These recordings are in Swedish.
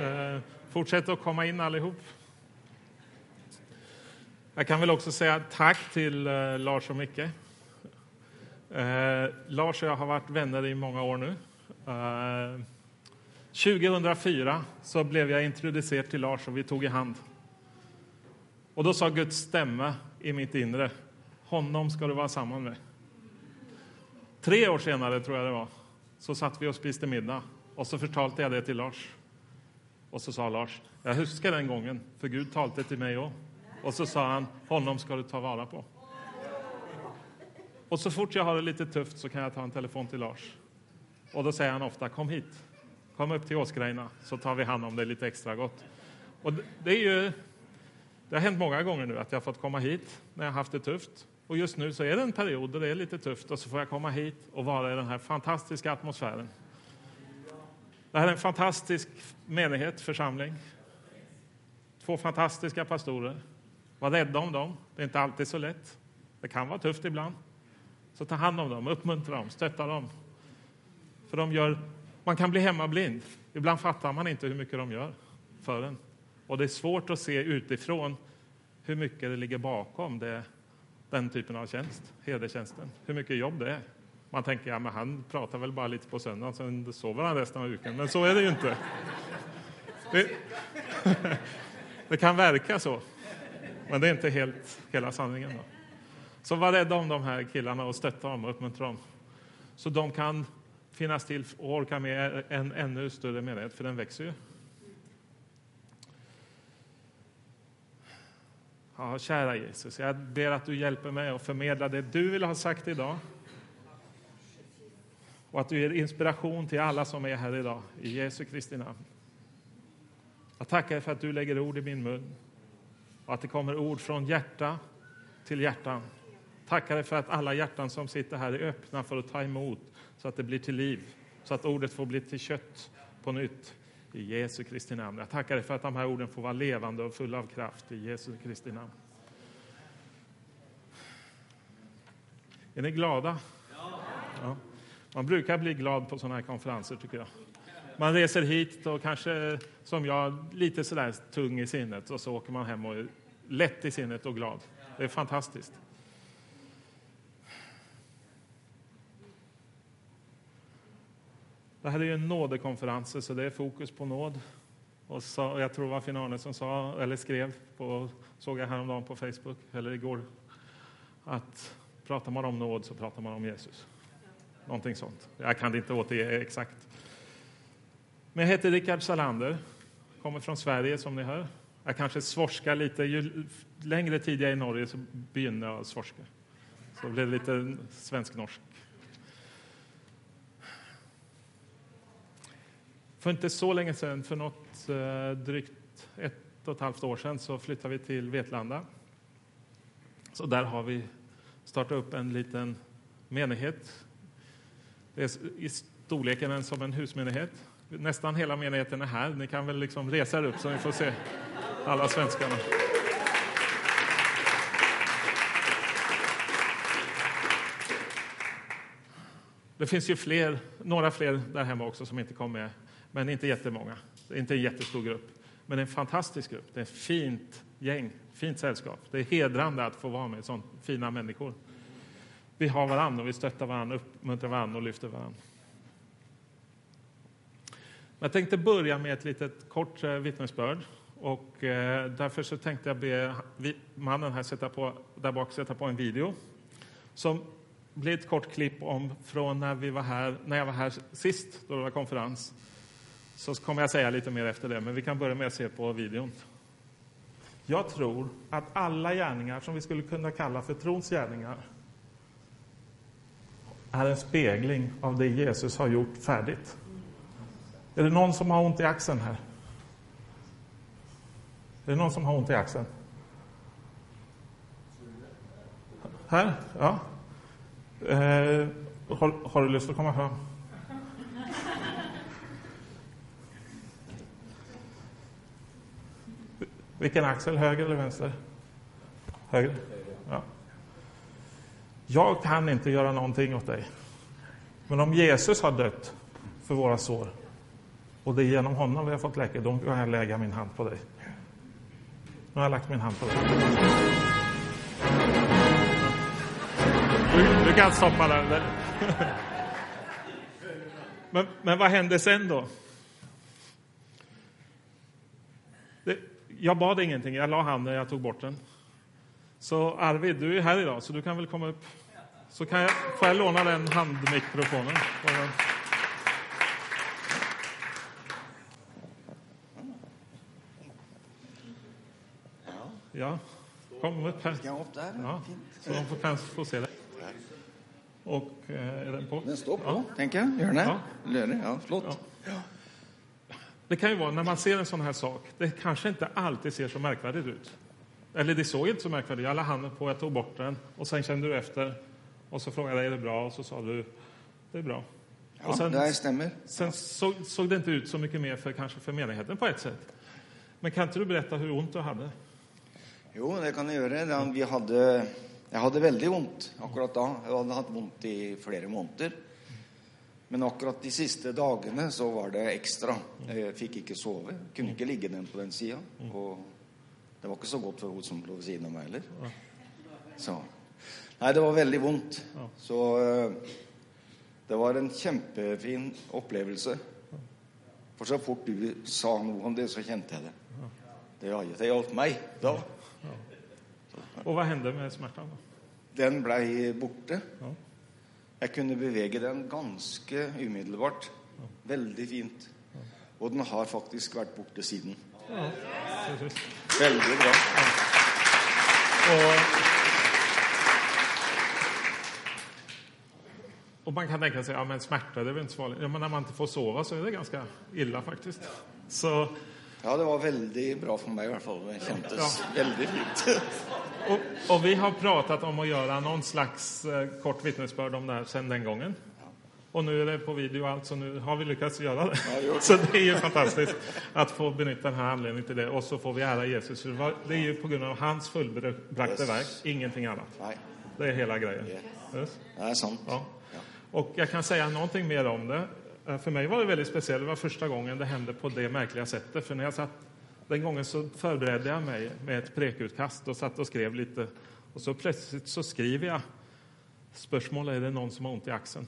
Eh, fortsätt att komma in allihop. Jag kan väl också säga tack till eh, Lars och Micke. Eh, Lars och jag har varit vänner i många år nu. 2004 så blev jag introducerad till Lars och vi tog i hand. Och då sa Guds stämma i mitt inre, honom ska du vara samman med. Tre år senare, tror jag det var, så satt vi och spiste middag och så förtalte jag det till Lars. Och så sa Lars, jag huskar den gången, för Gud talte till mig också. Och så sa han, honom ska du ta vara på. Och så fort jag har det lite tufft så kan jag ta en telefon till Lars. Och då säger han ofta, kom hit. Kom upp till Åsgreina så tar vi hand om dig lite extra gott. Och det är ju, det har hänt många gånger nu att jag har fått komma hit när jag haft det tufft. Och just nu så är det en period där det är lite tufft och så får jag komma hit och vara i den här fantastiska atmosfären. Det här är en fantastisk menighet, församling. Två fantastiska pastorer. Var rädda om dem. Det är inte alltid så lätt. Det kan vara tufft ibland. Så ta hand om dem, uppmuntra dem, stötta dem. För de gör, man kan bli hemmablind. Ibland fattar man inte hur mycket de gör för en. Och det är svårt att se utifrån hur mycket det ligger bakom det, den typen av tjänst, herdetjänsten. Hur mycket jobb det är. Man tänker, ja men han pratar väl bara lite på söndagen, sen sover han resten av veckan. Men så är det ju inte. Det, det kan verka så, men det är inte helt hela sanningen. Då. Så var rädda om de här killarna och stötta dem och uppmuntra dem. Så de kan finnas till och orka med en ännu större menighet, för den växer ju. Ja, kära Jesus, jag ber att du hjälper mig att förmedla det du vill ha sagt idag. Och att du ger inspiration till alla som är här idag, i Jesu Kristi namn. Jag tackar dig för att du lägger ord i min mun och att det kommer ord från hjärta till hjärtan. Tackar dig för att alla hjärtan som sitter här är öppna för att ta emot så att det blir till liv, så att ordet får bli till kött på nytt. I Jesu Kristi namn. Jag tackar dig för att de här orden får vara levande och fulla av kraft. I Jesu Kristi namn. Är ni glada? Ja. Man brukar bli glad på sådana här konferenser, tycker jag. Man reser hit och kanske, som jag, lite sådär tung i sinnet och så åker man hem och är lätt i sinnet och glad. Det är fantastiskt. Det här är ju en nådekonferens, så det är fokus på nåd. Och så, jag tror det var Finn som sa, eller skrev, på, såg jag häromdagen på Facebook, eller igår, att pratar man om nåd så pratar man om Jesus. Någonting sånt. Jag kan inte återge exakt. Men jag heter Rickard Salander, kommer från Sverige som ni hör. Jag kanske svorskar lite. Ju längre tid jag är i Norge så begynner jag svorska. Så det blir lite svensk-norsk. För inte så länge sedan, för något eh, drygt ett och ett halvt år sedan, så flyttade vi till Vetlanda. Så där har vi startat upp en liten menighet. Det är i storleken som en husmenighet. Nästan hela menigheten är här. Ni kan väl liksom resa er upp så ni får se alla svenskarna. Det finns ju fler, några fler där hemma också som inte kom med men inte jättemånga. Det är inte en jättestor grupp, men en fantastisk grupp. Det är ett fint gäng, fint sällskap. Det är hedrande att få vara med sådana fina människor. Vi har varandra och vi stöttar varandra, uppmuntrar varandra och lyfter varandra. Jag tänkte börja med ett litet kort eh, vittnesbörd. Och eh, därför så tänkte jag be mannen här sätta på, där bak sätta på en video som blir ett kort klipp om från när, vi var här, när jag var här sist, då det var konferens så kommer jag säga lite mer efter det, men vi kan börja med att se på videon. Jag tror att alla gärningar som vi skulle kunna kalla för trons gärningar är en spegling av det Jesus har gjort färdigt. Är det någon som har ont i axeln här? Är det någon som har ont i axeln? Här? Ja. Eh, har, har, du lust att komma fram? Vilken axel, höger eller vänster? Höger? Jag kan inte göra någonting åt dig. Men om Jesus har dött för våra sår, Och det är genom honom vi har fått läkedom. Då kan jag lägga min hand på dig. Nu har jag lagt min hand på dig. Du, du kan stoppa den. Men, men vad hände sen då? Det, jag bad ingenting, jag la handen, jag tog bort den. Så Arvid, du är här idag, så du kan väl komma upp. Så kan jag, får jag låna den handmikrofonen? Ja, kom upp här. Ja, så de får kanske få se det. Och eh, är den på? Den står på, Ja. tänker jag. Gör den det? Ja. Löne, ja, flott. Ja. Det kan ju vara när man ser en sån här sak, det kanske inte alltid ser så märkvärdigt ut. Eller det såg inte så märkvärdigt ut. Jag la handen på, jag tog bort den och sen kände du efter. Och så frågade jag, är det bra? Och så sa du, det är bra. Ja, och sen, det stämmer. sen såg, såg det inte ut så mycket mer för kanske för menigheten på ett sätt. Men kan inte du berätta hur ont du hade? Jo, det kan jag göra. Vi hade, jag hade väldigt ont akkurat då. Jag hade haft ont i flera månader. Men akkurat de sista dagarna så var det extra. Jag fick inte sova. Kunde inte ligga den på den sidan. Och det var inte så gott för hon som låg vid sidan av mig heller. Så. Nej, det var väldigt ont. Ja. Så eh, det var en jättefin upplevelse. För så fort du sa något om det så kände jag det. Det har det hjälpt mig då. Och vad hände med smärtan? Då? Den blev borta. Ja. Jag kunde beväga den ganska omedelbart. Väldigt fint. Och den har faktiskt varit borta sedan. Ja. Väldigt bra. Och, och man kan tänka sig, ja men smärta det är väl inte så farligt. Ja, men när man inte får sova så är det ganska illa faktiskt. Så, Ja, det var väldigt bra för mig i alla fall. Det kändes väldigt fint. och, och vi har pratat om att göra någon slags eh, kort vittnesbörd om det här sedan den gången. Och nu är det på video och allt, så nu har vi lyckats göra det. Ja. Så det är ju fantastiskt att få benytta den här anledningen till det. Och så får vi ära Jesus. För Det är ju på grund av hans fullbrakta Yes. verk, ingenting annat. Nej, Det är hela grejen. Yeah. Yes. det är sant. Ja. Ja. Och jag kan säga någonting mer om det. Eh, för mig var det väldigt speciellt. Det var första gången det hände på det märkliga sättet. För när jag satt, den gången så förberedde jag mig med ett prekutkast och satt och skrev lite. Och så plötsligt så skriver jag spörsmål, är det någon som har ont i axeln?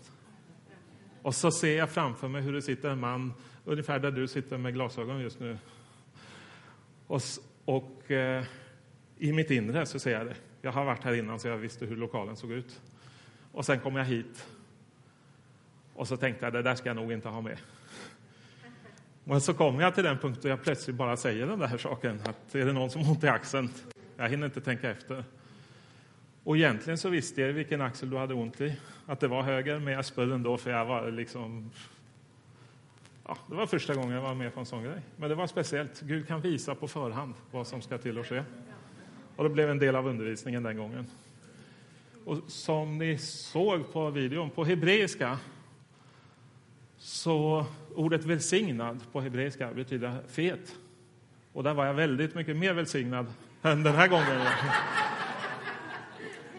Och så ser jag framför mig hur det sitter en man, ungefär där du sitter med glasögon just nu. Och, och eh, i mitt inre så ser jag det. Jag har varit här innan så jag visste hur lokalen såg ut. Och sen kom jag hit och så tänkte jag, det där ska jag nog inte ha med. Men så kom jag till den punkt då jag plötsligt bara säger den där saken, att är det någon som har ont i axeln? Jag hinner inte tänka efter. Och egentligen så visste jag vilken axel du hade ont i, att det var höger, men jag spöll ändå för jag var liksom... Ja, det var första gången jag var med på en sån grej. Men det var speciellt. Gud kan visa på förhand vad som ska till och ske. Och det blev en del av undervisningen den gången. Och som ni såg på videon, på hebreiska så ordet välsignad på hebreiska betyder fet. Och där var jag väldigt mycket mer välsignad än den här gången.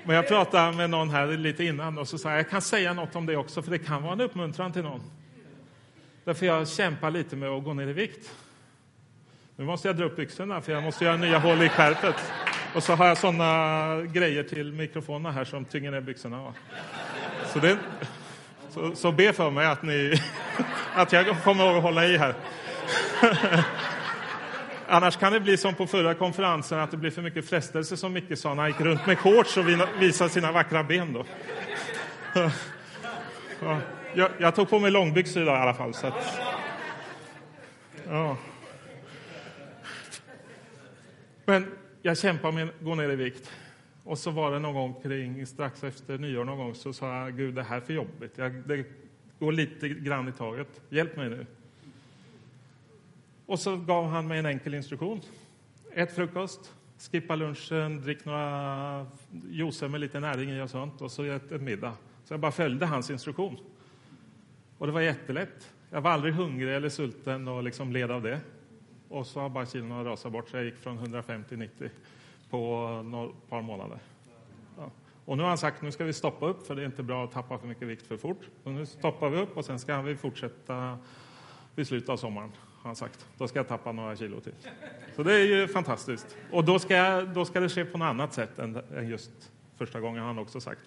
Men jag pratade med någon här lite innan och så sa jag, jag kan säga något om det också för det kan vara en uppmuntran till någon. Därför jag kämpar lite med att gå ner i vikt. Nu måste jag dra upp byxorna för jag måste göra nya hål i skärpet. Och så har jag såna grejer till mikrofonerna här som tynger ner byxorna. Så, det, så, så be för mig att, ni, att jag kommer ihåg att hålla i här. Annars kan det bli som på förra konferensen, att det blir för mycket frestelse som Micke sa när han gick runt med shorts och visade sina vackra ben. Då. Jag, jag tog på mig långbyxor idag i alla fall. Så att, ja. Men jag kämpar med att gå ner i vikt. Och så var det någon gång kring, strax efter nyår någon gång, så sa jag, Gud det här är för jobbigt. Jag, det går lite grann i taget. Hjälp mig nu. Och så gav han mig en enkel instruktion. Ät frukost, skippa lunchen, drick några juicer med lite näring i och sånt och så ät en middag. Så jag bara följde hans instruktion. Och det var jättelätt. Jag var aldrig hungrig eller sulten och liksom led av det. Och så har bara kilona rasat bort så jag gick från 150 till 90 på några par månader. Ja. Och nu har han sagt nu ska vi stoppa upp för det är inte bra att tappa för mycket vikt för fort. Så nu stoppar vi upp och sen ska vi fortsätta vid slutet av sommaren, har han sagt. Då ska jag tappa några kilo till. Så det är ju fantastiskt. Och då ska, jag, då ska det ske på något annat sätt än, än just första gången, har han också sagt.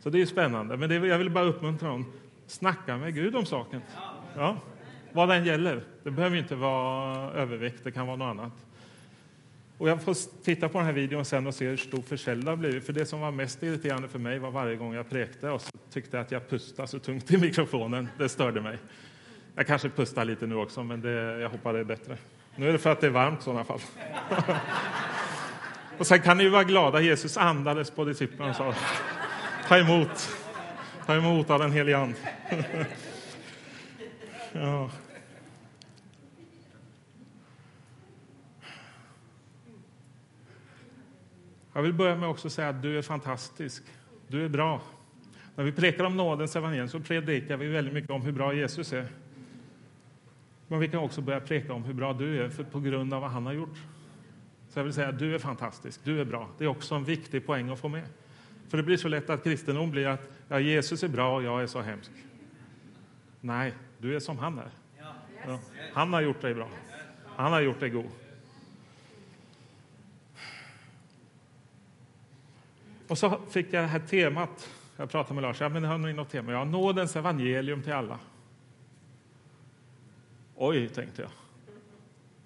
Så det är ju spännande. Men det, jag vill bara uppmuntra honom. Snacka med Gud om saken. Ja, vad den gäller. Det behöver inte vara övervikt, det kan vara något annat. Och jag får titta på den här videon sen och se hur stor försäljning det har blivit. För det som var mest irriterande för mig var varje gång jag präkte och så tyckte jag att jag pustade så tungt i mikrofonen. Det störde mig. Jag kanske pustar lite nu också, men det, jag hoppas det är bättre. Nu är det för att det är varmt i sådana fall. och sen kan ni ju vara glada. Jesus andades på disciplinen och sa ta emot. Ta emot av den helige Ande. ja. Jag vill börja med också säga att du är fantastisk. Du är bra. När vi prekar om nådens evangelium så predikar vi väldigt mycket om hur bra Jesus är. Men vi kan också börja preka om hur bra du är för på grund av vad han har gjort. Så jag vill säga att du är fantastisk, du är bra. Det är också en viktig poäng att få med. För det blir så lätt att kristendom blir att ja, Jesus är bra och jag är så hemsk. Nej, du är som han är. Ja. Han har gjort dig bra. Han har gjort dig god. Och så fick jag det här temat. Jag pratade med Lars. Ja, men har ni något tema? Ja, nådens evangelium till alla. Oj, tänkte jag.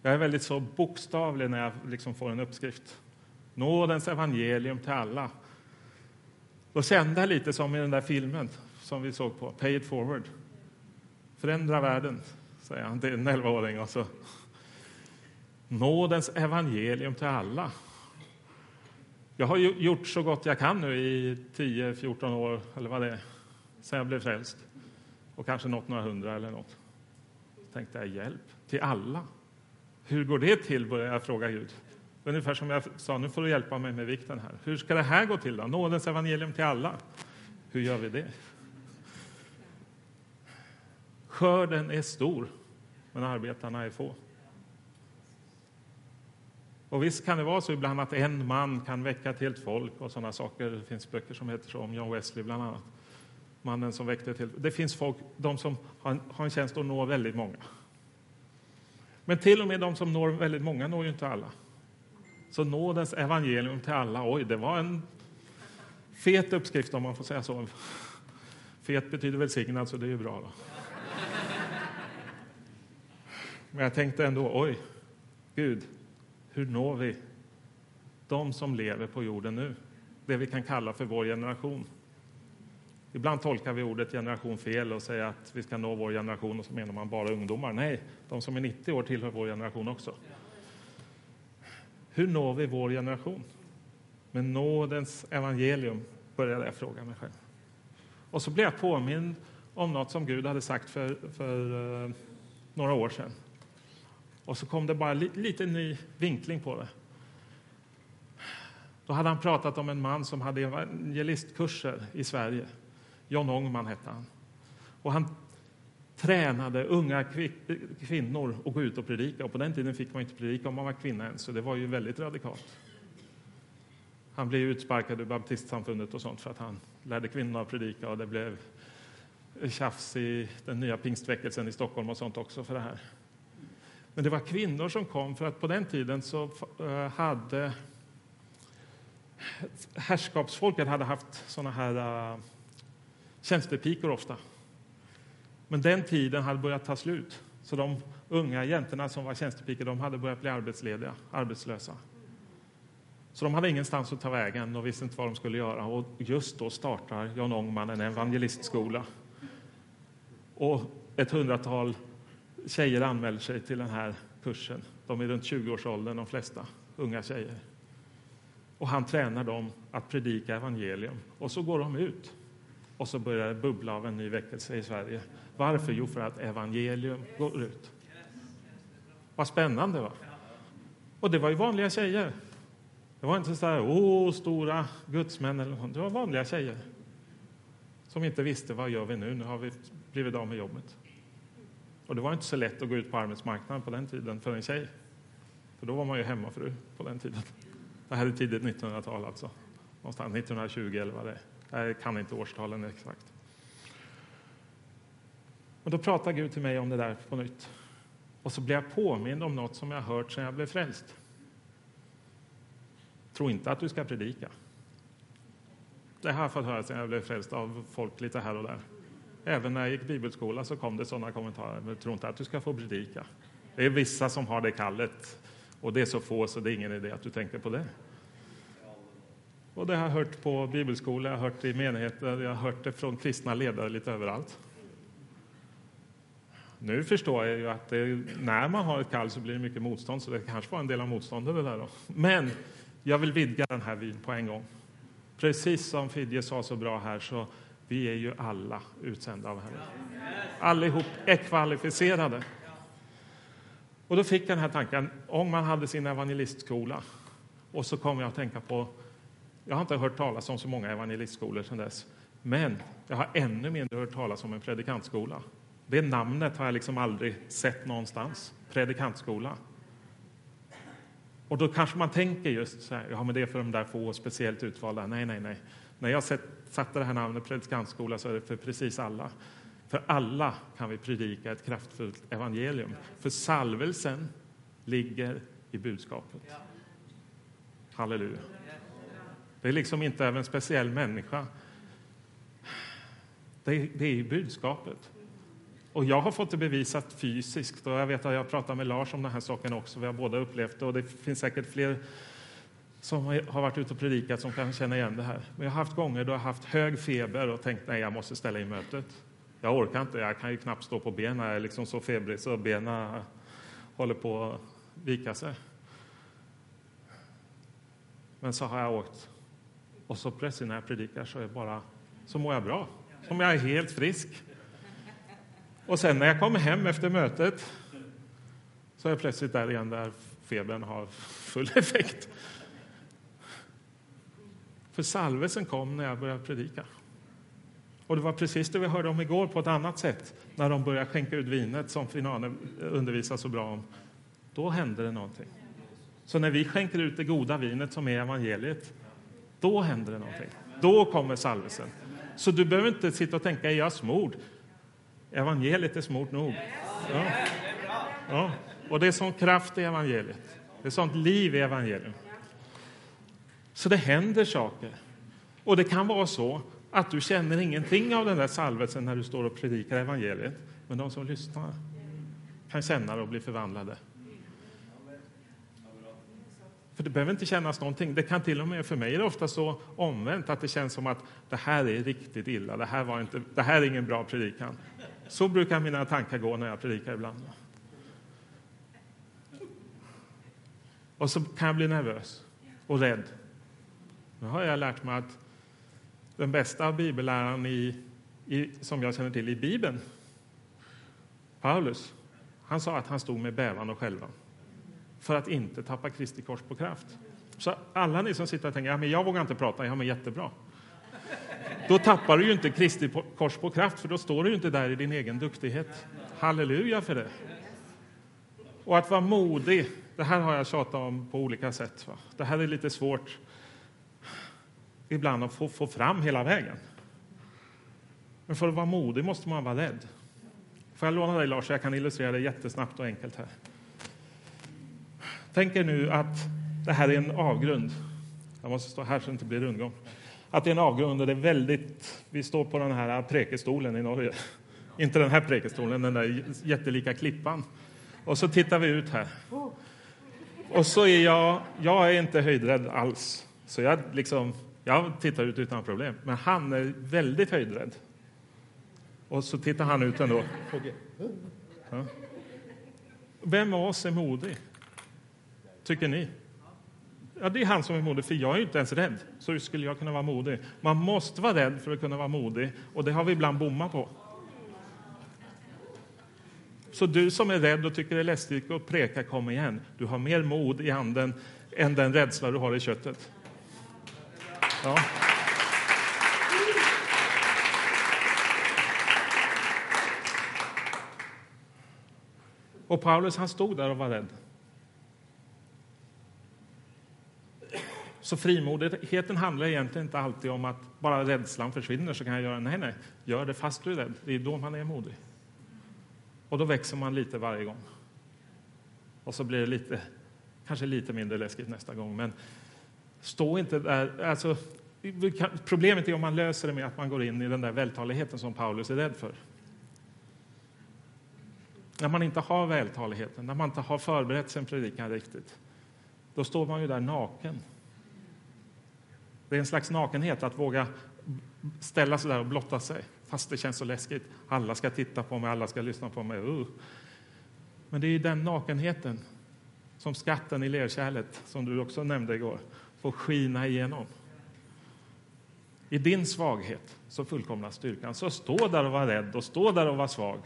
Jag är väldigt så bokstavlig när jag liksom får en uppskrift. Nådens evangelium till alla. Då kände jag lite som i den där filmen som vi såg på, Pay it forward. Förändra världen, säger han till en 11-åring. Nådens evangelium till alla. Jag har gjort så gott jag kan nu i 10-14 år, eller vad det är, sen jag blev frälst. Och kanske nått några hundra eller något. Så tänkte jag, hjälp, till alla. Hur går det till, började jag fråga Gud. Ungefär som jag sa, nu får du hjälpa mig med vikten här. Hur ska det här gå till då? Nådens evangelium till alla. Hur gör vi det? Skörden är stor, men arbetarna är få. Och visst kan det vara så ibland att en man kan väcka ett helt folk och sådana saker. Det finns böcker som heter så om John Wesley bland annat. Mannen som väckte ett helt Det finns folk, de som har en, har en tjänst att nå väldigt många. Men till och med de som når väldigt många når ju inte alla. Så nådens evangelium till alla, oj, det var en fet uppskrift om man får säga så. Fet betyder välsignad, så det är ju bra. Då. Men jag tänkte ändå, oj, Gud, hur når vi de som lever på jorden nu? Det vi kan kalla för vår generation. Ibland tolkar vi ordet generation fel och säger att vi ska nå vår generation och så menar man bara ungdomar. Nej, de som är 90 år tillhör vår generation också. Hur når vi vår generation? Med nådens evangelium började jag fråga mig själv. Och så blev jag påmind om något som Gud hade sagt för, för uh, några år sedan. Och så kom det bara li, lite ny vinkling på det. Då hade han pratat om en man som hade evangelistkurser i Sverige. John Ångman hette han. Och han tränade unga kvinnor att gå ut och predika. Och på den tiden fick man inte predika om man var kvinna ens, så det var ju väldigt radikalt. Han blev utsparkad ur baptistsamfundet och sånt för att han lärde kvinnorna att predika och det blev tjafs i den nya pingstväckelsen i Stockholm och sånt också för det här. Men det var kvinnor som kom för att på den tiden så eh, hade herrskapsfolket hade haft såna här eh, tjänstepikor ofta. Men den tiden hade börjat ta slut. Så de unga jäntorna som var tjänstepikor de hade börjat bli arbetslediga, arbetslösa. Så de hade ingenstans att ta vägen och visste inte vad de skulle göra. Och just då startar Jan Ångman en evangelistskola. Och ett hundratal tjejer anmäler sig till den här kursen. De är runt 20-årsåldern, de flesta unga tjejer. Och han tränar dem att predika evangelium. Och så går de ut. Och så börjar det bubbla av en ny väckelse i Sverige. Varför? Jo, för att evangelium går ut. Vad spännande, va? Och det var ju vanliga tjejer. Det var inte så här, åh, stora gudsmän eller något. Det var vanliga tjejer som inte visste vad gör vi nu. Nu har vi blivit av med jobbet. Och det var inte så lätt att gå ut på arbetsmarknaden på den tiden för en tjej. För då var man ju hemmafru på den tiden. Det här är tidigt 1900-tal alltså. Någonstans 1920 eller vad det är. Jag kan inte årstalen exakt. Och då pratar Gud till mig om det där på nytt. Och så blir jag påmind om något som jag hört sedan jag blev frälst. Tro inte att du ska predika. Det har jag fått höra sedan jag blev frälst av folk lite här och där. Även när jag gick bibelskola så kom det sådana kommentarer. Men tror inte att du ska få predika. Det är vissa som har det kallet. Och det är så få så det är ingen idé att du tänker på det. Och det har jag hört på bibelskola, jag har hört det i menigheter, jag har hört det från kristna ledare lite överallt. Nu förstår jag ju att det, när man har ett kall så blir det mycket motstånd, så det kanske var en del av motståndet det där då. Men jag vill vidga den här vyn på en gång. Precis som Fidje sa så bra här, så vi är ju alla utsända av henne. Allihop är kvalificerade. Och då fick jag den här tanken, om man hade sin evangelistskola, och så kom jag att tänka på, jag har inte hört talas om så många evangelistskolor sedan dess, men jag har ännu mindre hört talas om en predikantskola. Det namnet har jag liksom aldrig sett någonstans, predikantskola. Och då kanske man tänker just så här, ja men det är för de där få speciellt utvalda. Nej, nej, nej. När jag satte det här namnet predikantskola så är det för precis alla. För alla kan vi predika ett kraftfullt evangelium. För salvelsen ligger i budskapet. Halleluja. Det är liksom inte av en speciell människa. Det är, det är i budskapet. Och jag har fått det bevisat fysiskt och jag vet att jag pratat med Lars om den här saken också. Vi har båda upplevt det och det finns säkert fler som har varit ute och predikat som kan känna igen det här. Men jag har haft gånger då jag har haft hög feber och tänkt nej, jag måste ställa in mötet. Jag orkar inte, jag kan ju knappt stå på benen, jag är liksom så febrig så benen håller på att vika sig. Men så har jag åkt och så plötsligt när jag predikar så, är bara, så mår jag bra, som jag är helt frisk. Och sen när jag kommer hem efter mötet så är jag plötsligt där igen där febern har full effekt. För salvelsen kom när jag började predika. Och det var precis det vi hörde om igår på ett annat sätt, när de började skänka ut vinet som Finane undervisar så bra om. Då hände det någonting. Så när vi skänker ut det goda vinet som är evangeliet, då händer det någonting. Då kommer salvelsen. Så du behöver inte sitta och tänka, är jag smord? Evangeliet är smort nog. Ja. Ja. Och det är sån kraft i evangeliet. Det är sånt liv i evangeliet. Så det händer saker. Och det kan vara så att du känner ingenting av den där salvelsen när du står och predikar evangeliet. Men de som lyssnar kan känna det och bli förvandlade. För det behöver inte kännas någonting. Det kan till och med för mig är det ofta så omvänt att det känns som att det här är riktigt illa. Det här, var inte, det här är ingen bra predikan. Så brukar mina tankar gå när jag predikar ibland. Och så kan jag bli nervös och rädd. Nu har jag lärt mig att den bästa bibelläraren i, i, som jag känner till i Bibeln, Paulus, han sa att han stod med bävan och skälvan för att inte tappa Kristi kors på kraft. Så alla ni som sitter och tänker, ja, men jag vågar inte prata, ja men jättebra. Då tappar du ju inte Kristi kors på kraft, för då står du ju inte där i din egen duktighet. Halleluja för det. Och att vara modig, det här har jag tjatat om på olika sätt. Va? Det här är lite svårt ibland att få, få fram hela vägen. Men för att vara modig måste man vara rädd. Får jag låna dig Lars, jag kan illustrera det jättesnabbt och enkelt här. Tänk er nu att det här är en avgrund. Jag måste stå här så det inte blir rundgång. Att det är en avgrund och det är väldigt... Vi står på den här prekestolen i Norge. Inte den här prekestolen, den där jättelika klippan. Och så tittar vi ut här. Och så är jag... Jag är inte höjdrädd alls. Så jag liksom... Jag tittar ut utan problem. Men han är väldigt höjdrädd. Och så tittar han ut ändå. Ja. Vem av oss är modig? Tycker ni? Ja, det är han som är modig, för jag är inte ens rädd. Så hur skulle jag kunna vara modig? Man måste vara rädd för att kunna vara modig, och det har vi ibland bommat på. Så du som är rädd och tycker det är läskigt att preka, kom igen. Du har mer mod i anden än den rädsla du har i köttet. Ja. Och Paulus han stod där och var rädd. Så frimodigheten handlar egentligen inte alltid om att bara rädslan försvinner så kan jag göra nej, nej. Gör det fast du är rädd. Det är då man är modig. Och då växer man lite varje gång. Och så blir det lite, kanske lite mindre läskigt nästa gång. Men stå inte där. Alltså, problemet är om man löser det med att man går in i den där vältaligheten som Paulus är rädd för. När man inte har vältaligheten, när man inte har förberett sin predikan riktigt, då står man ju där naken. Det är en slags nakenhet att våga ställa sig där och blotta sig, fast det känns så läskigt. Alla ska titta på mig, alla ska lyssna på mig. Uh. Men det är den nakenheten som skatten i lerkärlet, som du också nämnde igår, får skina igenom. I din svaghet så fullkomnas styrkan. Så stå där och var rädd och stå där och var svag.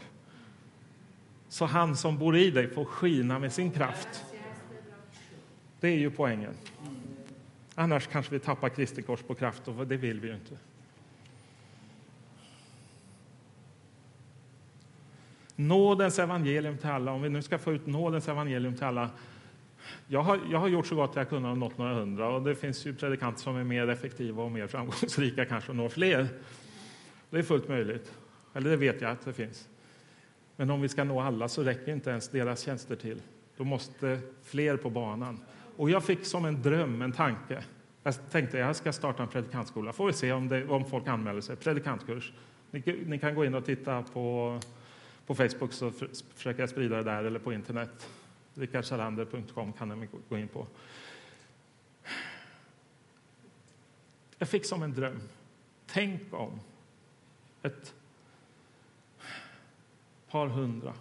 Så han som bor i dig får skina med sin kraft. Det är ju poängen. Annars kanske vi tappar Kristi kors på kraft och det vill vi ju inte. Nådens evangelium till alla, om vi nu ska få ut nådens evangelium till alla. Jag har, jag har gjort så gott jag kunnat och nått några hundra och det finns ju predikanter som är mer effektiva och mer framgångsrika kanske och når fler. Det är fullt möjligt, eller det vet jag att det finns. Men om vi ska nå alla så räcker inte ens deras tjänster till. Då måste fler på banan. Och jag fick som en dröm, en tanke. Jag tänkte jag ska starta en predikantskola. Får vi se om, det, om folk anmäler sig. Predikantkurs. Ni, ni, kan gå in och titta på, på Facebook så försöker jag sprida det där eller på internet. Rickardsalander.com kan ni gå in på. Jag fick som en dröm. Tänk om ett par hundra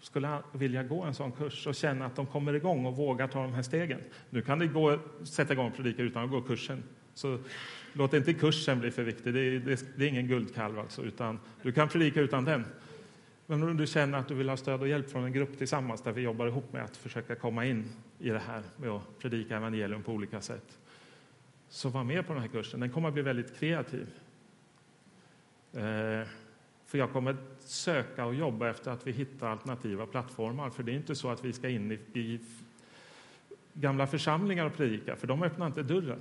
skulle vilja gå en sån kurs och känna att de kommer igång och vågar ta de här stegen. Nu kan det gå sätta igång och predika utan att gå kursen. Så låt inte kursen bli för viktig. Det är, det är ingen guldkalv alltså, utan du kan predika utan den. Men om du känner att du vill ha stöd och hjälp från en grupp tillsammans där vi jobbar ihop med att försöka komma in i det här med att predika evangelium på olika sätt. Så var med på den här kursen. Den kommer att bli väldigt kreativ. Eh, för jag kommer söka och jobba efter att vi hittar alternativa plattformar. För det är inte så att vi ska in i, i gamla församlingar och predika, för de öppnar inte dörren.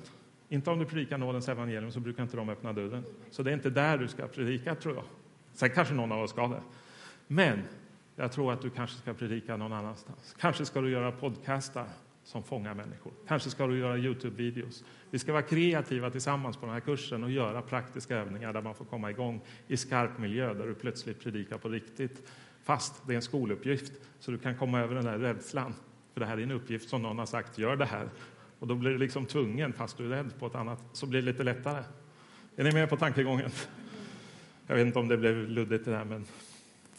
Inte om du predikar nådens evangelium så brukar inte de öppna dörren. Så det är inte där du ska predika, tror jag. Sen kanske någon av oss ska det. Men jag tror att du kanske ska predika någon annanstans. Kanske ska du göra podcastar som fångar människor. Kanske ska du göra Youtube-videos. Vi ska vara kreativa tillsammans på den här kursen och göra praktiska övningar där man får komma igång i skarp miljö där du plötsligt predikar på riktigt. Fast det är en skoluppgift så du kan komma över den där rädslan. För det här är en uppgift som någon har sagt, gör det här. Och då blir du liksom tvungen, fast du är rädd på ett annat, så blir det lite lättare. Är ni med på tankegången? Jag vet inte om det blev luddigt det där, men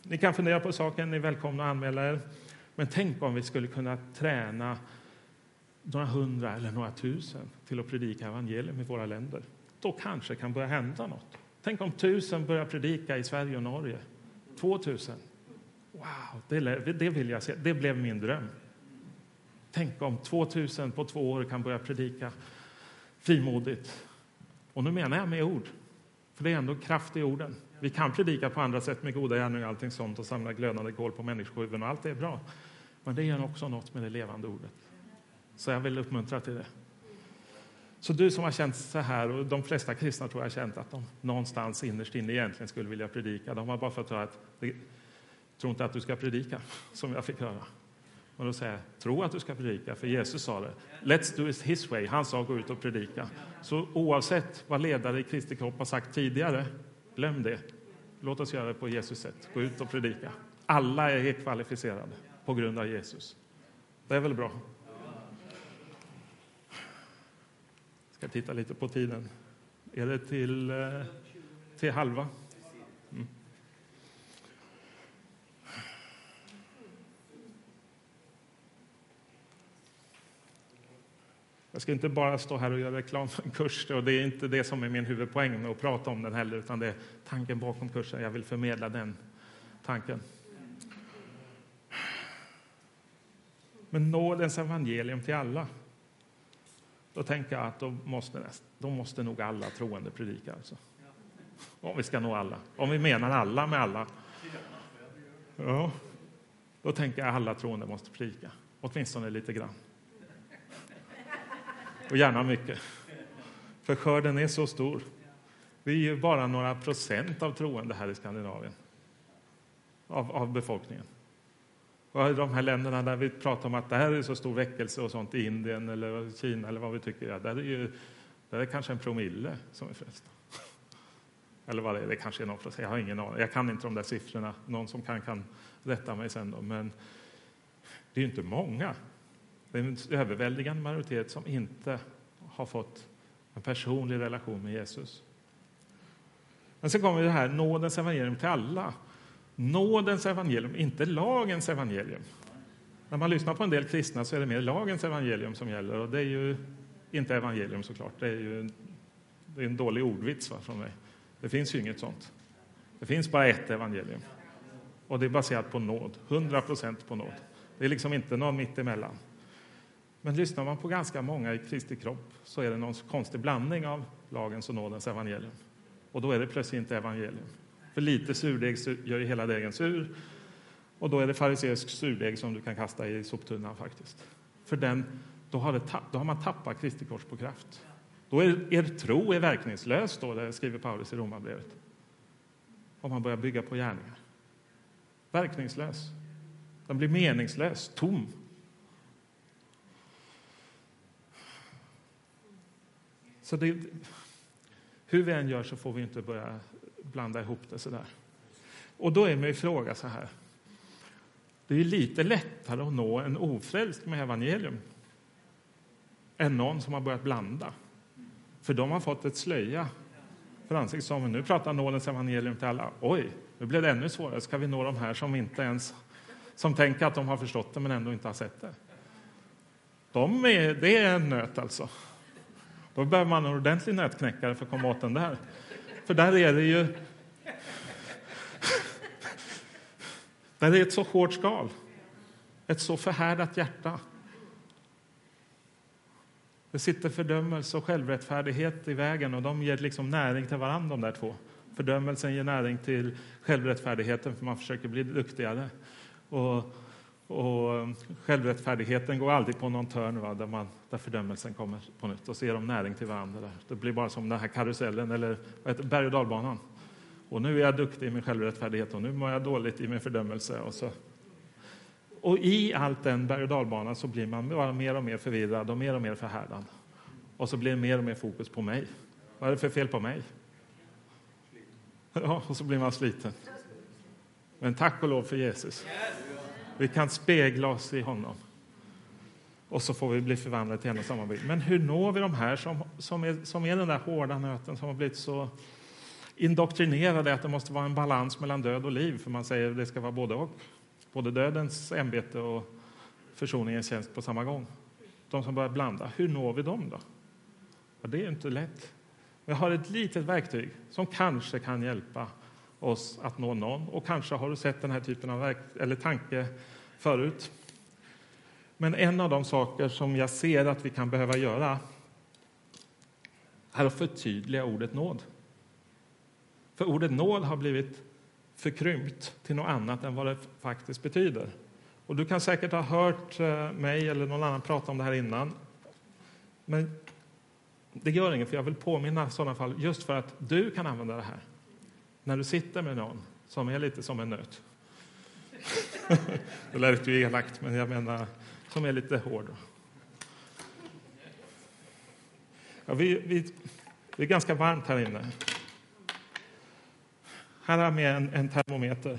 ni kan fundera på saken, ni är välkomna att anmäla er. Men tänk om vi skulle kunna träna några hundra eller några tusen till att predika evangelium i våra länder. Då kanske kan börja hända något. Tänk om tusen börjar predika i Sverige och Norge. Två tusen. Wow, det, det vill jag se. Det blev min dröm. Tänk om 2000 på två år kan börja predika frimodigt. Och nu menar jag med ord, för det är ändå kraft i orden. Vi kan predika på andra sätt med goda gärningar och allting sånt och samla glödande kol på människohuvuden och allt det är bra. Men det gör också något med det levande ordet. Så jag vill uppmuntra till det. Så du som har känt så här, och de flesta kristna tror jag har känt att de någonstans innerst inne egentligen skulle vilja predika. De har bara fått höra att, tror inte att du ska predika, som jag fick höra. Men då säger jag, tro att du ska predika, för Jesus sa det. Let's do it his way. Han sa gå ut och predika. Så oavsett vad ledare i Kristi kropp har sagt tidigare, glöm det. Låt oss göra det på Jesus sätt. Gå ut och predika. Alla är kvalificerade på grund av Jesus. Det är väl bra? Jag ska titta lite på tiden. Är det till, eh, till halva? Jag ska inte bara stå här och göra reklam för en kurs, och det är inte det som är min huvudpoäng med att prata om den heller, utan det är tanken bakom kursen. Jag vill förmedla den tanken. Men nådens evangelium till alla. Då tänker jag att då måste, då måste nog alla troende predika. Alltså. Om vi ska nå alla. Om vi menar alla med alla. Ja, då tänker jag att alla troende måste predika. Åtminstone lite grann. Och gärna mycket. För skörden är så stor. Vi är ju bara några procent av troende här i Skandinavien. av, av befolkningen. Och i de här länderna där vi pratar om att det här är så stor väckelse och sånt i Indien eller Kina eller vad vi tycker, ja, där är ju där är kanske en promille som är frälsta. Eller vad det är, det kanske är någon jag har ingen aning. Jag kan inte de där siffrorna. Någon som kan kan rätta mig sen då. Men det är ju inte många. Det är en överväldigande majoritet som inte har fått en personlig relation med Jesus. Men så kommer det här nådens evangelium till alla. Nådens evangelium, inte lagens evangelium. När man lyssnar på en del kristna så är det mer lagens evangelium som gäller och det är ju inte evangelium såklart. Det är ju det är en dålig ordvits va, från mig. Det finns ju inget sånt. Det finns bara ett evangelium och det är baserat på nåd, 100 procent på nåd. Det är liksom inte någon mittemellan. Men lyssnar man på ganska många i Kristi kropp så är det någon konstig blandning av lagens och nådens evangelium. Och då är det plötsligt inte evangelium. För lite surdeg gör ju hela degen sur. Och då är det fariseisk surdeg som du kan kasta i soptunnan faktiskt. För den, då, har det, då har man tappat Kristi kors på kraft. Då är er tro är verkningslös, då, det skriver Paulus i Romarbrevet. Om man börjar bygga på gärningar. Verkningslös. Den blir meningslös, tom. Så det, hur vi än gör så får vi inte börja blanda ihop det så där. Och då är min fråga så här. Det är lite lättare att nå en ofrälst med evangelium än någon som har börjat blanda. För de har fått ett slöja för ansiktet. Som nu pratar nådens evangelium till alla. Oj, nu blev det ännu svårare. Ska vi nå de här som inte ens som tänker att de har förstått det men ändå inte har sett det? De är, det är en nöt alltså. Då behöver man en ordentlig nötknäckare för att komma åt den där. För där är det ju... Där är ett så hårt skal. Ett så förhärdat hjärta. Det sitter fördömelse och självrättfärdighet i vägen och de ger liksom näring till varandra, de där två. Fördömelsen ger näring till självrättfärdigheten för man försöker bli duktigare. Och och eh, självrättfärdigheten går aldrig på någon törn va, där, man, där fördömelsen kommer på nytt. Och så ger de näring till varandra. Där. Det blir bara som den här karusellen, eller vad heter, berg och dalbanan. Och nu är jag duktig i min självrättfärdighet och nu mår jag dåligt i min fördömelse. Och, så. och i allt den berg och dalbanan så blir man bara mer och mer förvirrad och mer och mer förhärdad. Och så blir det mer och mer fokus på mig. Vad är det för fel på mig? Ja, och så blir man sliten. Men tack och lov för Jesus. Vi kan spegla oss i honom. Och så får vi bli förvandlade till en och samma bild. Men hur når vi de här som, som, är, som är den där hårda nöten som har blivit så indoktrinerade att det måste vara en balans mellan död och liv? För man säger att det ska vara både och. Både dödens ämbete och försoningens tjänst på samma gång. De som börjar blanda, hur når vi dem då? Ja, det är inte lätt. Vi har ett litet verktyg som kanske kan hjälpa oss att nå någon. Och kanske har du sett den här typen av verk eller tanke förut. Men en av de saker som jag ser att vi kan behöva göra är att förtydliga ordet nåd. För ordet nåd har blivit förkrympt till något annat än vad det faktiskt betyder. Och du kan säkert ha hört eh, mig eller någon annan prata om det här innan. Men det gör inget, för jag vill påminna i sådana fall just för att du kan använda det här när du sitter med någon som är lite som en nöt. det lät ju elakt, men jag menar som är lite hård. Ja, vi, vi, det är ganska varmt här inne. Här har jag med en, en termometer.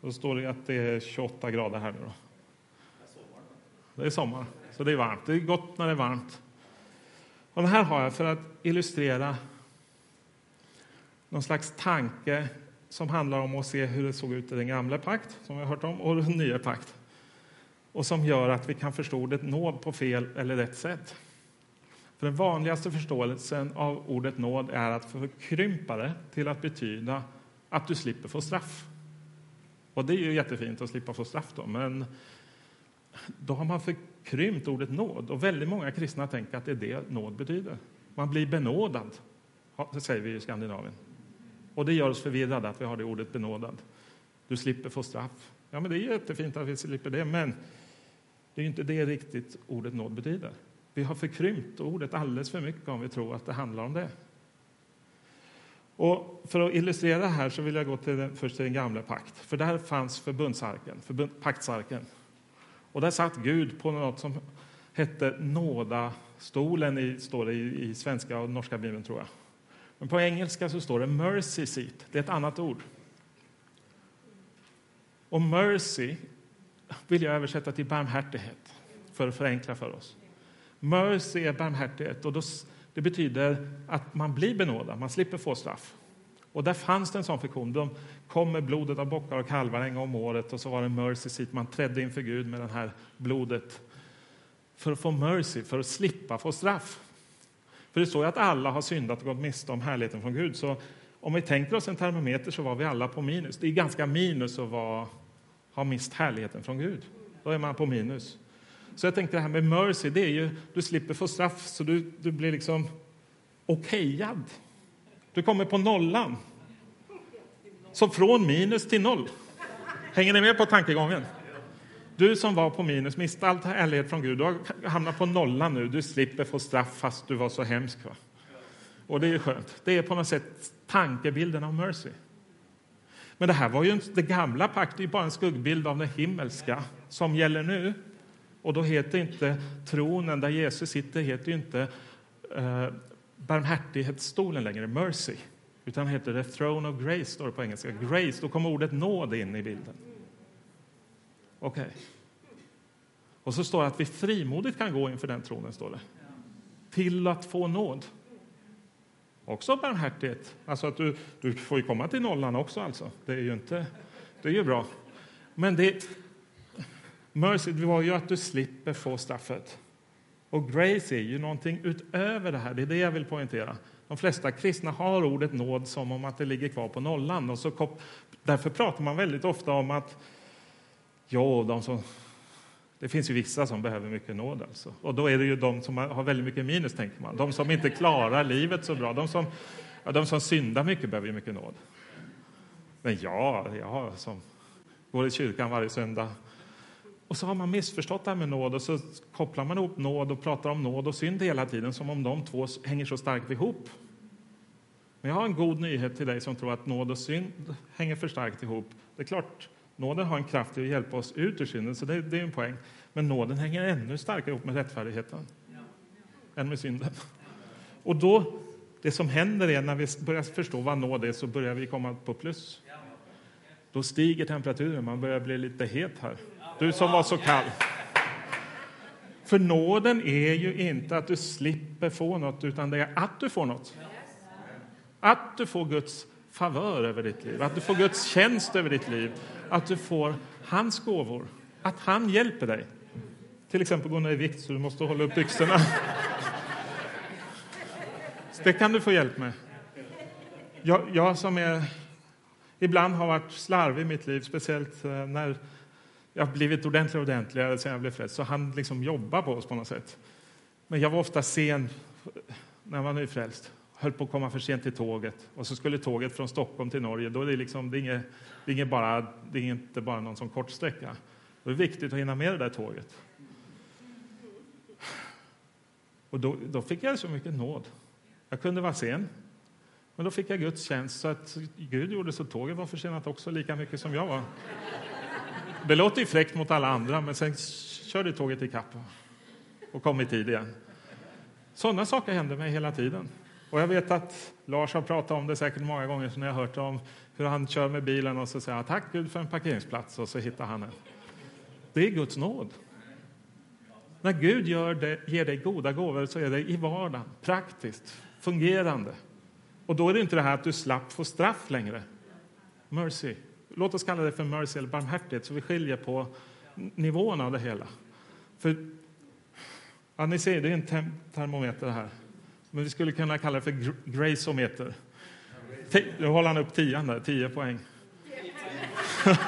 Då står det att det är 28 grader här nu. Då. Det är sommar, så det är varmt. Det är gott när det är varmt. Och den här har jag för att illustrera någon slags tanke som handlar om att se hur det såg ut i den gamla pakt, som vi har hört om, och den nya pakt. Och som gör att vi kan förstå ordet nåd på fel eller rätt sätt. För den vanligaste förståelsen av ordet nåd är att förkrympa det till att betyda att du slipper få straff. Och det är ju jättefint att slippa få straff då, men då har man förkrympt ordet nåd. Och väldigt många kristna tänker att det är det nåd betyder. Man blir benådad, säger vi i Skandinavien. Och det gör oss förvirrade att vi har det ordet benådad. Du slipper få straff. Ja, men det är jättefint att vi slipper det, men det är inte det riktigt ordet nåd betyder. Vi har förkrympt ordet alldeles för mycket om vi tror att det handlar om det. Och för att illustrera det här så vill jag gå till den, först till den gamla pakt. För där fanns förbundsarken, förbund, paktsarken. Och där satt Gud på något som hette nådastolen, i, står det i, i svenska och norska bibeln tror jag. Men på engelska så står det mercy seat, det är ett annat ord. Och mercy vill jag översätta till barmhärtighet för att förenkla för oss. Mercy är barmhärtighet och då, det betyder att man blir benådad, man slipper få straff. Och där fanns det en sån fiktion. De kom med blodet av bockar och kalvar en gång om året och så var det mercy seat. Man trädde inför Gud med det här blodet för att få mercy, för att slippa få straff. För det står ju att alla har syndat och gått miste om härligheten från Gud. Så om vi tänker oss en termometer så var vi alla på minus. Det är ganska minus att vara, ha mist härligheten från Gud. Då är man på minus. Så jag tänkte det här med mercy, det är ju du slipper få straff så du, du blir liksom okejad. Du kommer på nollan. Så från minus till noll. Hänger ni med på tankegången? Du som var på minus, miste all ärlighet från Gud, du har hamnat på nollan nu. Du slipper få straff fast du var så hemsk. Va? Och det är skönt. Det är på något sätt tankebilden av mercy. Men det här var ju inte, det gamla pakt, det är bara en skuggbild av det himmelska som gäller nu. Och då heter inte tronen där Jesus sitter heter ju inte eh, barmhärtighetsstolen längre, mercy, utan heter det throne of grace, står det på engelska. Grace, då kommer ordet nåd in i bilden. Okej. Okay. Och så står det att vi frimodigt kan gå inför den tronen, står det. Till att få nåd. Också barmhärtighet. Alltså att du, du får ju komma till nollan också alltså. Det är ju inte, det är ju bra. Men det, mercy det var ju att du slipper få straffet. Och grace är ju någonting utöver det här. Det är det jag vill poängtera. De flesta kristna har ordet nåd som om att det ligger kvar på nollan. Och så, kop... därför pratar man väldigt ofta om att ja, de som, det finns ju vissa som behöver mycket nåd. Alltså. Och då är det ju de som har väldigt mycket minus, tänker man. De som inte klarar livet så bra. De som, ja, de som syndar mycket behöver ju mycket nåd. Men ja, jag som går i kyrkan varje söndag och så har man missförstått det här med nåd och så kopplar man ihop nåd och pratar om nåd och synd hela tiden som om de två hänger så starkt ihop. Men jag har en god nyhet till dig som tror att nåd och synd hänger för starkt ihop. Det är klart, nåden har en kraft att hjälpa oss ut ur synden, så det, det är en poäng. Men nåden hänger ännu starkare ihop med rättfärdigheten än med synden. Och då, det som händer är när vi börjar förstå vad nåd är så börjar vi komma på plus. Då stiger temperaturen, man börjar bli lite het här. Du som var så kall. För nåden är ju inte att du slipper få något, utan det är att du får något. Att du får Guds favör över ditt liv, att du får Guds tjänst över ditt liv, att du får hans gåvor, att han hjälper dig. Till exempel gå ner i vikt så du måste hålla upp byxorna. Det kan du få hjälp med. Jag, jag som är, ibland har varit slarvig i mitt liv, speciellt eh, när jag blivit ordentligare och ordentligare sen jag blev frälst, så han liksom jobbar på oss på något sätt. Men jag var ofta sen när jag var nyfrälst. Höll på att komma för sent till tåget. Och så skulle tåget från Stockholm till Norge. Då är det, liksom, det, är inget, det, är inget bara, det är inte bara någon sån kort sträcka. Då är det viktigt att hinna med det där tåget. Och då, då fick jag så mycket nåd. Jag kunde vara sen, men då fick jag Guds tjänst. Så att Gud gjorde så tåget var försenat också lika mycket som jag var. Det låter ju fräckt mot alla andra, men sen körde tåget i kapp och kom i tid igen. Sådana saker händer mig hela tiden. Och jag vet att Lars har pratat om det säkert många gånger, så när jag hört om hur han kör med bilen och så säger han tack Gud för en parkeringsplats och så hittar han en. Det är Guds nåd. När Gud gör det, ger dig goda gåvor så är det i vardagen, praktiskt, fungerande. Och då är det inte det här att du slapp få straff längre. Mercy. Låt oss kalla det för mercy eller barmhärtighet så vi skiljer på nivåerna av det hela. För, ja, ni ser, det är en termometer här. Men vi skulle kunna kalla det för graceometer. Nu håller han upp tian där, tio poäng.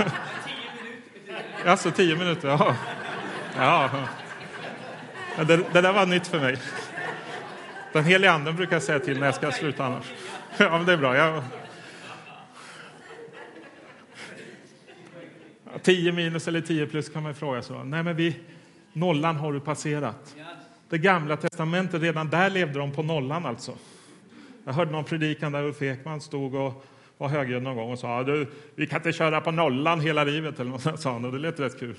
alltså tio minuter, ja. ja. Det, det där var nytt för mig. Den heliga anden brukar säga till när jag ska sluta annars. Ja, men det är bra. Jag, Tio minus eller tio plus kan man fråga sig. Nej, men vi, nollan har du passerat. Det gamla testamentet, redan där levde de på nollan alltså. Jag hörde någon predikan där Ulf Ekman stod och var högljudd någon gång och sa du, vi kan inte köra på nollan hela livet, eller något sånt, sa han, och det lät rätt kul.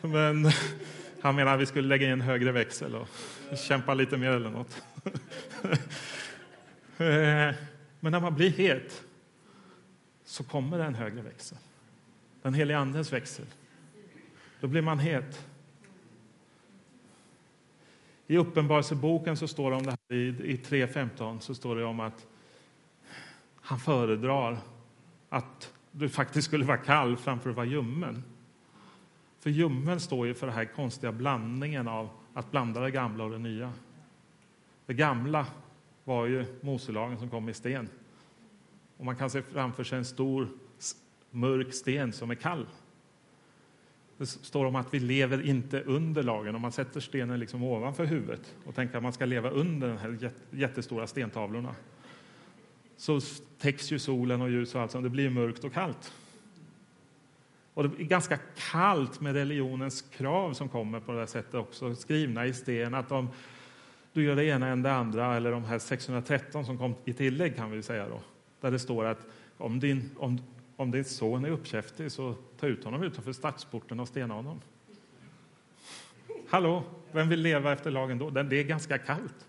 Men han menar att vi skulle lägga in en högre växel och kämpa lite mer eller något. Eh, men när man blir het så kommer det en högre växel. Den helige Andens växel. Då blir man het. I Uppenbarelseboken så står det om det här, i, i 3.15 så står det om att han föredrar att du faktiskt skulle vara kall framför att vara ljummen. För ljummen står ju för den här konstiga blandningen av att blanda det gamla och det nya. Det gamla var ju Moselagen som kom i sten. Och man kan se framför sig en stor mörk sten som är kall. Det står om att vi lever inte under lagen. Om man sätter stenen liksom ovanför huvudet och tänker att man ska leva under de här jättestora stentavlorna så täcks ju solen och ljus och allt sånt. Det blir mörkt och kallt. Och det är ganska kallt med religionens krav som kommer på det sättet också, skrivna i sten. Att om du gör det ena än det andra, eller de här 613 som kom i tillägg kan vi säga då, där det står att om din, om, om din son är uppkäftig så ta ut honom utanför stadsporten och stena honom. Hallå, vem vill leva efter lagen då? Det är ganska kallt.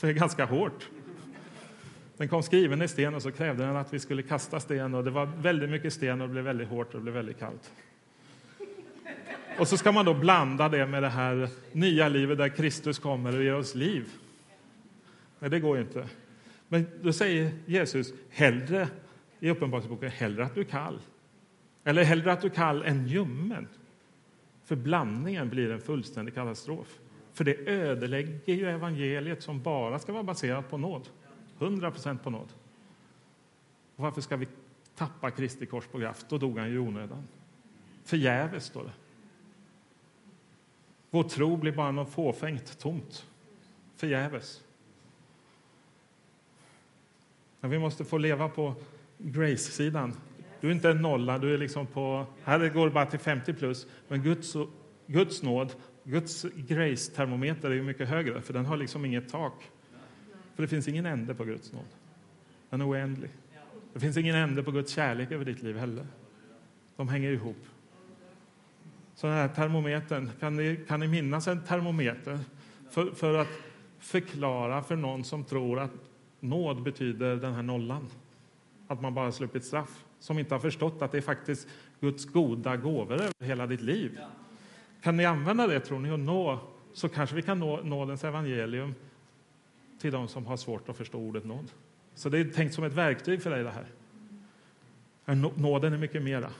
Det är ganska hårt. Den kom skriven i sten och så krävde den att vi skulle kasta sten och det var väldigt mycket sten och det blev väldigt hårt och det blev väldigt kallt. Och så ska man då blanda det med det här nya livet där Kristus kommer och ger oss liv. Nej, det går ju inte. Men då säger Jesus hellre i Uppenbarelseboken hellre att du är kall. Eller hellre att du är kall än ljummen. För blandningen blir en fullständig katastrof. För det ödelägger ju evangeliet som bara ska vara baserat på nåd. 100 procent på nåd. Och varför ska vi tappa Kristi kors på graft? Då dog han ju i onödan. Förgäves, står det. Vår tro blir bara något fåfängt, tomt. Förgäves. Men vi måste få leva på grace-sidan. Du är inte en nolla, du är liksom på... Här går det bara till 50 plus. Men Guds, Guds nåd, Guds grace-termometer är mycket högre, för den har liksom inget tak. För det finns ingen ände på Guds nåd. Den är oändlig. Det finns ingen ände på Guds kärlek över ditt liv heller. De hänger ihop. Så den här termometern, kan ni, kan ni minnas en termometer? För, för att förklara för någon som tror att nåd betyder den här nollan. Att man bara sluppit straff. Som inte har förstått att det är faktiskt Guds goda gåvor över hela ditt liv. Kan ni använda det, tror ni, och nå, så kanske vi kan nå nådens evangelium till de som har svårt att förstå ordet nåd. Så det är tänkt som ett verktyg för dig det här. Nåden är mycket mera.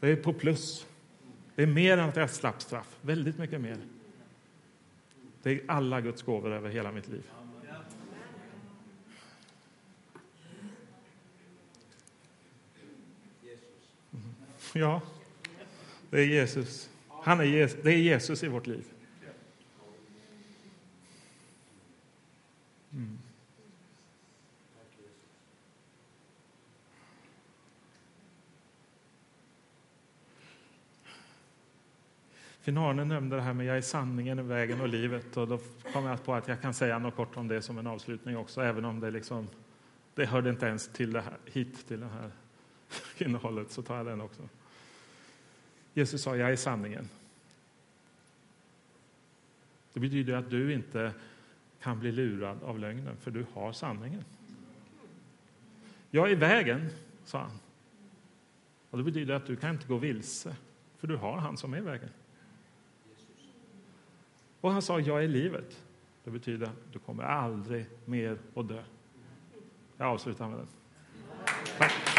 Det är på plus. Det är mer än att jag slapp straff. Väldigt mycket mer. Det är alla Guds gåvor över hela mitt liv. Ja, det är Jesus. Han är Jesus. Det är Jesus i vårt liv. Mm. Finalen nämnde det här med jag är sanningen, vägen och livet. Och då kom jag på att jag kan säga något kort om det som en avslutning också, även om det liksom, det hörde inte ens till det här, hit till det här innehållet, så tar jag den också. Jesus sa, jag är sanningen. Det betyder att du inte kan bli lurad av lögnen, för du har sanningen. Jag är vägen, sa han. Och Det betyder att du kan inte gå vilse, för du har han som är vägen. Och han sa, jag är livet. Det betyder att du kommer aldrig mer att dö. Jag avslutar med den. Tack.